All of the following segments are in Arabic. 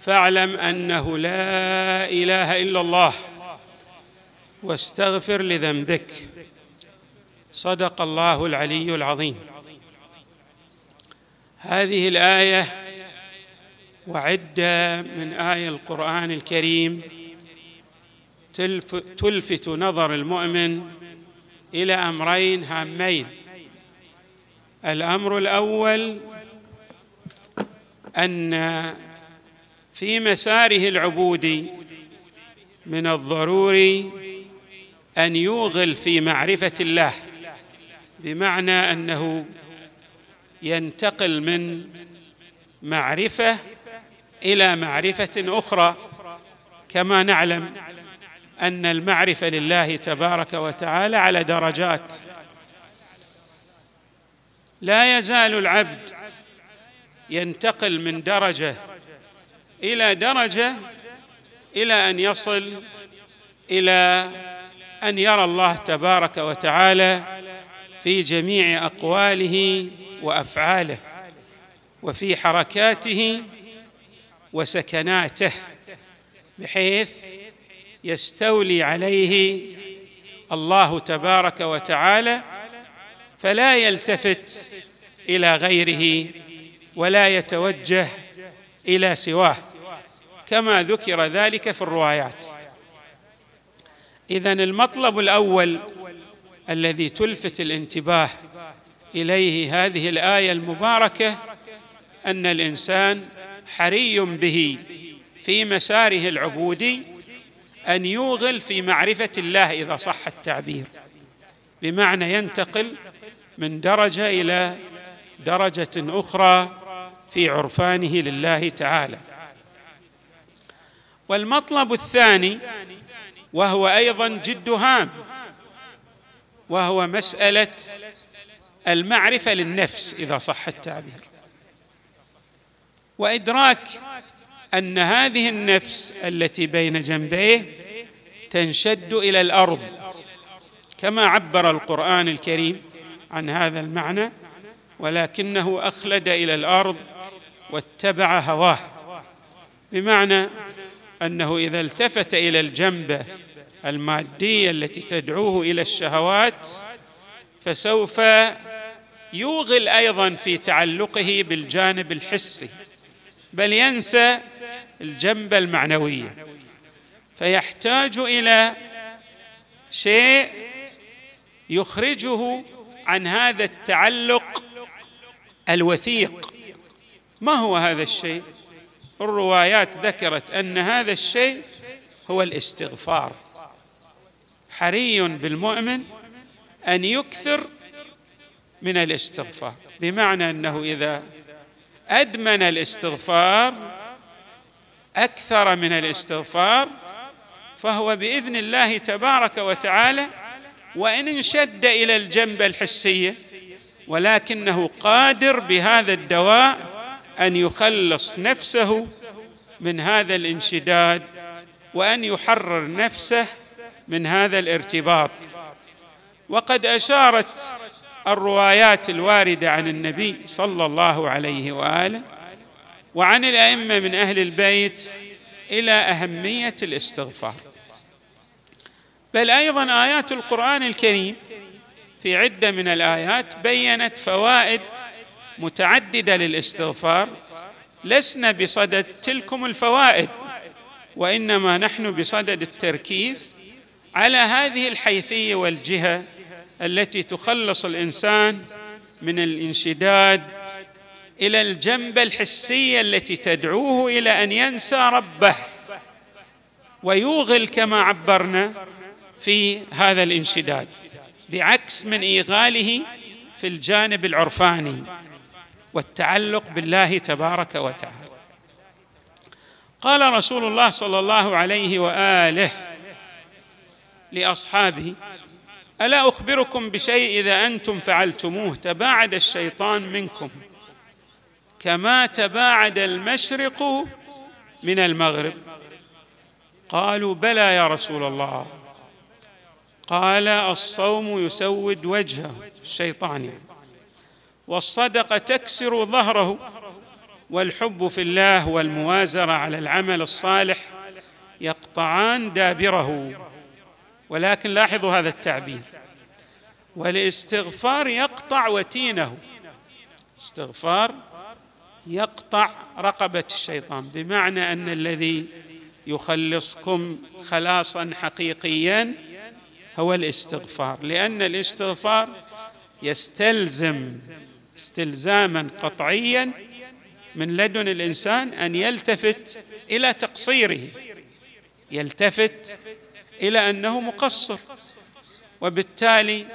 فاعلم أنه لا إله إلا الله واستغفر لذنبك. صدق الله العلي العظيم. هذه الآية وعدة من آية القرآن الكريم تلفت نظر المؤمن إلى أمرين هامين. الأمر الأول أن في مساره العبودي من الضروري أن يوغل في معرفة الله بمعنى أنه ينتقل من معرفة إلى معرفة أخرى. كما نعلم أن المعرفة لله تبارك وتعالى على درجات. لا يزال العبد ينتقل من درجة إلى درجة إلى أن يصل إلى أن يرى الله تبارك وتعالى في جميع أقواله وأفعاله وفي حركاته وسكناته بحيث يستولي عليه الله تبارك وتعالى فلا يلتفت إلى غيره ولا يتوجه إلى سواه. كما ذكر ذلك في الروايات. اذا المطلب الأول الذي تلفت الانتباه إليه هذه الآية المباركة أن الإنسان حري به في مساره العبودي أن يوغل في معرفة الله إذا صح التعبير بمعنى ينتقل من درجة إلى درجة أخرى في عرفانه لله تعالى. والمطلب الثاني وهو أيضا جد هام وهو مسألة المعرفة للنفس إذا صح التعبير. وإدراك أن هذه النفس التي بين جنبيه تنشد إلى الأرض كما عبر القرآن الكريم عن هذا المعنى ولكنه أخلد إلى الأرض واتبع هواه. بمعنى أنه إذا التفت إلى الجنبه المادية التي تدعوه إلى الشهوات فسوف يوغل أيضا في تعلقه بالجانب الحسي بل ينسى الجنبه المعنويه فيحتاج إلى شيء يخرجه عن هذا التعلق الوثيق. ما هو هذا الشيء؟ الروايات ذكرت أن هذا الشيء هو الاستغفار. حري بالمؤمن أن يكثر من الاستغفار. بمعنى أنه إذا أدمن الاستغفار أكثر من الاستغفار فهو بإذن الله تبارك وتعالى وإن انشد إلى الجنبه الحسية ولكنه قادر بهذا الدواء أن يخلص نفسه من هذا الانشداد وأن يحرر نفسه من هذا الارتباط. وقد أشارت الروايات الواردة عن النبي صلى الله عليه وآله وعن الأئمة من أهل البيت إلى أهمية الاستغفار. بل أيضا آيات القرآن الكريم في عدة من الآيات بينت فوائد متعددة للاستغفار لسنا بصدد تلكم الفوائد وإنما نحن بصدد التركيز على هذه الحيثية والجهة التي تخلص الإنسان من الانشداد إلى الجنبه الحسيه التي تدعوه إلى أن ينسى ربه ويوغل كما عبرنا في هذا الانشداد بعكس من إيغاله في الجانب العرفاني. والتعلق بالله تبارك وتعالى. قال رسول الله صلى الله عليه وآله لأصحابه ألا أخبركم بشيء إذا أنتم فعلتموه تباعد الشيطان منكم كما تباعد المشرق من المغرب. قالوا بلى يا رسول الله. قال الصوم يسود وجهه الشيطان. يعني والصدقة تكسر ظهره والحب في الله والموازره على العمل الصالح يقطعان دابره. ولكن لاحظوا هذا التعبير. والاستغفار يقطع وتينه. استغفار يقطع رقبة الشيطان. بمعنى أن الذي يخلصكم خلاصا حقيقيا هو الاستغفار. لأن الاستغفار يستلزم استلزاما قطعيا من لدن الإنسان أن يلتفت إلى تقصيره يلتفت إلى أنه مقصر وبالتالي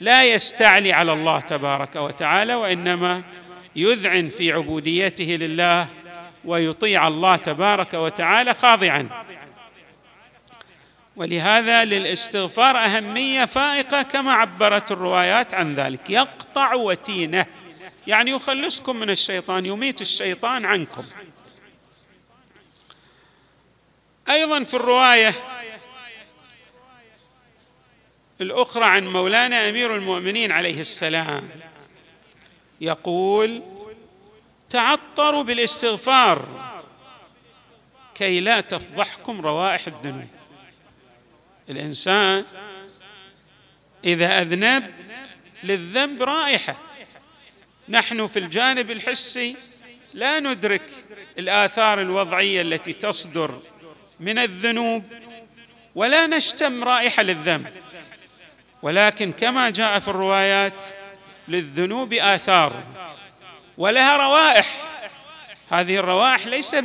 لا يستعلي على الله تبارك وتعالى وإنما يذعن في عبوديته لله ويطيع الله تبارك وتعالى خاضعا. ولهذا للاستغفار أهمية فائقة كما عبرت الروايات عن ذلك. يقطع وتينة يعني يخلصكم من الشيطان يميت الشيطان عنكم. أيضا في الرواية الأخرى عن مولانا أمير المؤمنين عليه السلام يقول تعطروا بالاستغفار كي لا تفضحكم روائح الذنوب. الإنسان إذا أذنب للذنب رائحة. نحن في الجانب الحسي لا ندرك الآثار الوضعية التي تصدر من الذنوب ولا نشتم رائحة للذنب. ولكن كما جاء في الروايات للذنوب آثار ولها روائح. هذه الروائح ليس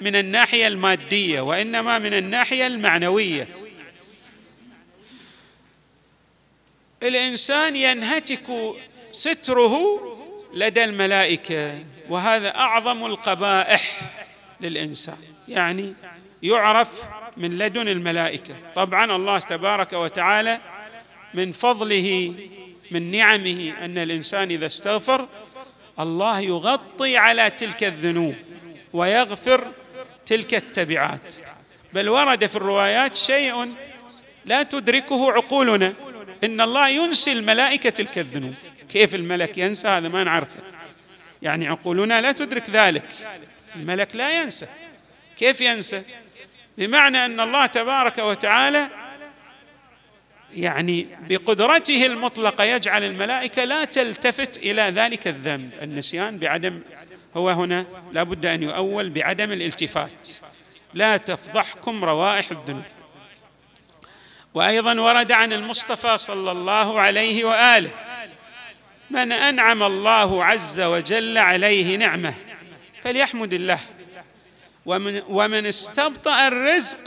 من الناحية المادية وإنما من الناحية المعنوية. الإنسان ينهتك ستره لدى الملائكة وهذا أعظم القبائح للإنسان. يعني يعرف من لدن الملائكة. طبعا الله تبارك وتعالى من فضله من نعمه أن الإنسان إذا استغفر الله يغطي على تلك الذنوب ويغفر تلك التبعات. بل ورد في الروايات شيء لا تدركه عقولنا. إن الله ينسي الملائكة تلك الذنوب كيف الملك ينسى؟ هذا ما نعرفه. يعني عقولنا لا تدرك ذلك. الملك لا ينسى. كيف ينسى؟ بمعنى أن الله تبارك وتعالى يعني بقدرته المطلقة يجعل الملائكة لا تلتفت إلى ذلك الذنب. النسيان بعدم هو هنا لا بد أن يؤول بعدم الالتفات. لا تفضحكم روائح الذنوب. وأيضا ورد عن المصطفى صلى الله عليه وآله من أنعم الله عز وجل عليه نعمة فليحمد الله ومن, ومن استبطأ الرزق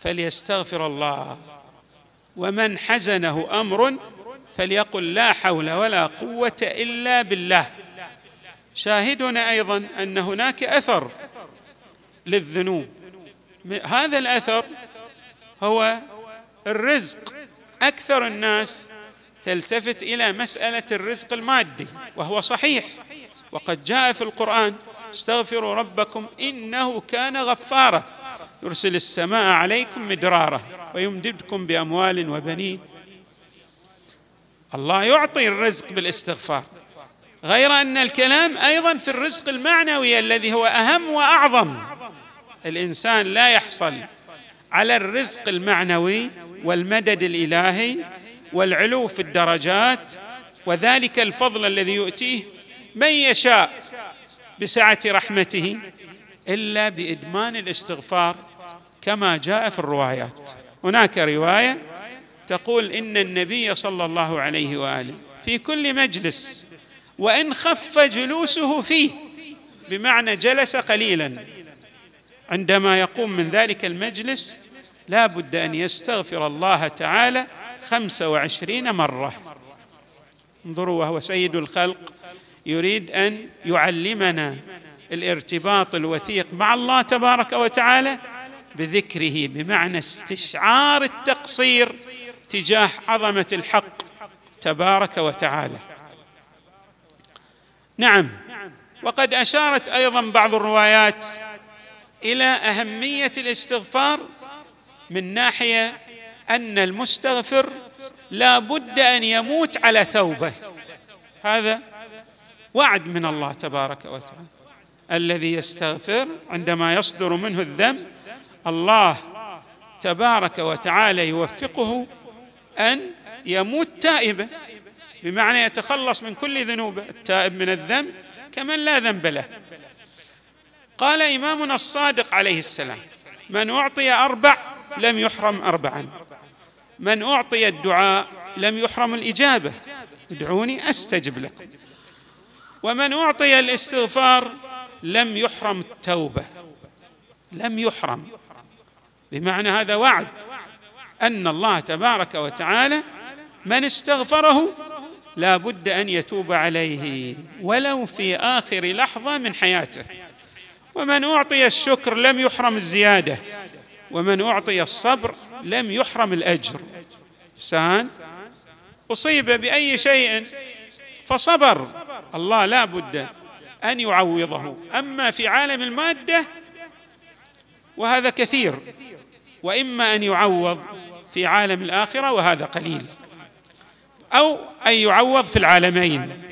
فليستغفر الله ومن حزنه أمر فليقل لا حول ولا قوة إلا بالله. شاهدنا أيضا أن هناك أثر للذنوب. هذا الأثر هو الرزق. أكثر الناس تلتفت إلى مسألة الرزق المادي وهو صحيح. وقد جاء في القرآن استغفروا ربكم إنه كان غفارا يرسل السماء عليكم مدرارا ويمددكم بأموال وبنين. الله يعطي الرزق بالاستغفار. غير أن الكلام أيضا في الرزق المعنوي الذي هو أهم وأعظم. الإنسان لا يحصل على الرزق المعنوي والمدد الإلهي والعلو في الدرجات وذلك الفضل الذي يؤتيه من يشاء بسعة رحمته إلا بإدمان الاستغفار كما جاء في الروايات. هناك رواية تقول إن النبي صلى الله عليه وآله في كل مجلس وإن خف جلوسه فيه بمعنى جلس قليلا عندما يقوم من ذلك المجلس لا بد أن يستغفر الله تعالى خمسة وعشرين مرة. انظروا وهو سيد الخلق يريد أن يعلمنا الارتباط الوثيق مع الله تبارك وتعالى بذكره بمعنى استشعار التقصير تجاه عظمة الحق تبارك وتعالى. نعم وقد أشارت أيضا بعض الروايات إلى أهمية الاستغفار من ناحية أن المستغفر لا بد أن يموت على توبة. هذا وعد من الله تبارك وتعالى. الذي يستغفر عندما يصدر منه الذنب الله تبارك وتعالى يوفقه أن يموت تائبا. بمعنى يتخلص من كل ذنوبه التائب من الذنب كمن لا ذنب له. قال إمامنا الصادق عليه السلام من أعطي أربع لم يحرم اربعا. من أعطي الدعاء لم يحرم الإجابة. ادعوني أستجب لكم. ومن أعطي الاستغفار لم يحرم التوبة. لم يحرم. بمعنى هذا وعد أن الله تبارك وتعالى من استغفره لا بد أن يتوب عليه ولو في آخر لحظة من حياته. ومن أعطي الشكر لم يحرم الزيادة. ومن أعطي الصبر لم يحرم الأجر. إنسان أصيب بأي شيء فصبر. الله لا بد أن يعوضه. أما في عالم المادة وهذا كثير وإما أن يعوض في عالم الآخرة وهذا قليل أو أن يعوض في العالمين.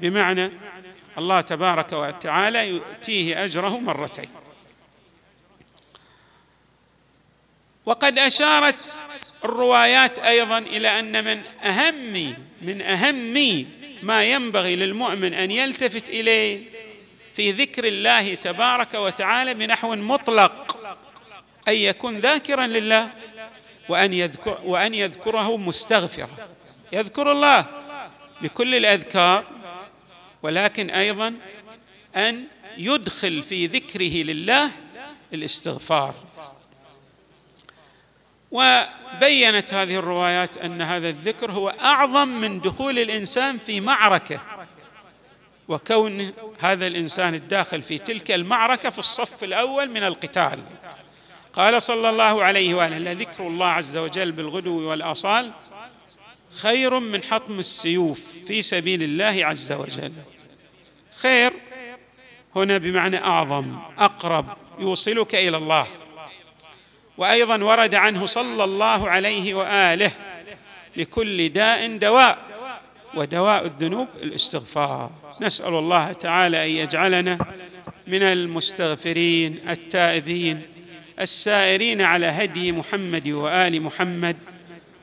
بمعنى الله تبارك وتعالى يؤتيه أجره مرتين. وقد أشارت الروايات أيضا إلى أن من اهم من أهم ما ينبغي للمؤمن أن يلتفت إليه في ذكر الله تبارك وتعالى بنحو مطلق أن يكون ذاكرا لله وأن يذكر وأن يذكره مستغفرا. يذكر الله بكل الأذكار ولكن أيضا أن يدخل في ذكره لله الاستغفار. وبينت هذه الروايات أن هذا الذكر هو أعظم من دخول الإنسان في معركة وكون هذا الإنسان الداخل في تلك المعركة في الصف الأول من القتال. قال صلى الله عليه وآله لذكر الله عز وجل بالغدو والآصال خير من حطم السيوف في سبيل الله عز وجل. خير هنا بمعنى أعظم أقرب يوصلك إلى الله. وأيضا ورد عنه صلى الله عليه وآله لكل داء دواء ودواء الذنوب الاستغفار. نسأل الله تعالى أن يجعلنا من المستغفرين التائبين السائرين على هدي محمد وآل محمد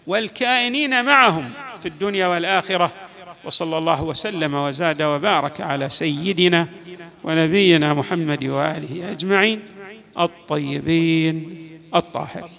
والكائنين معهم في الدنيا والآخرة. وصلى الله وسلم وزاد وبارك على سيدنا ونبينا محمد وآله أجمعين الطيبين. الطاهرين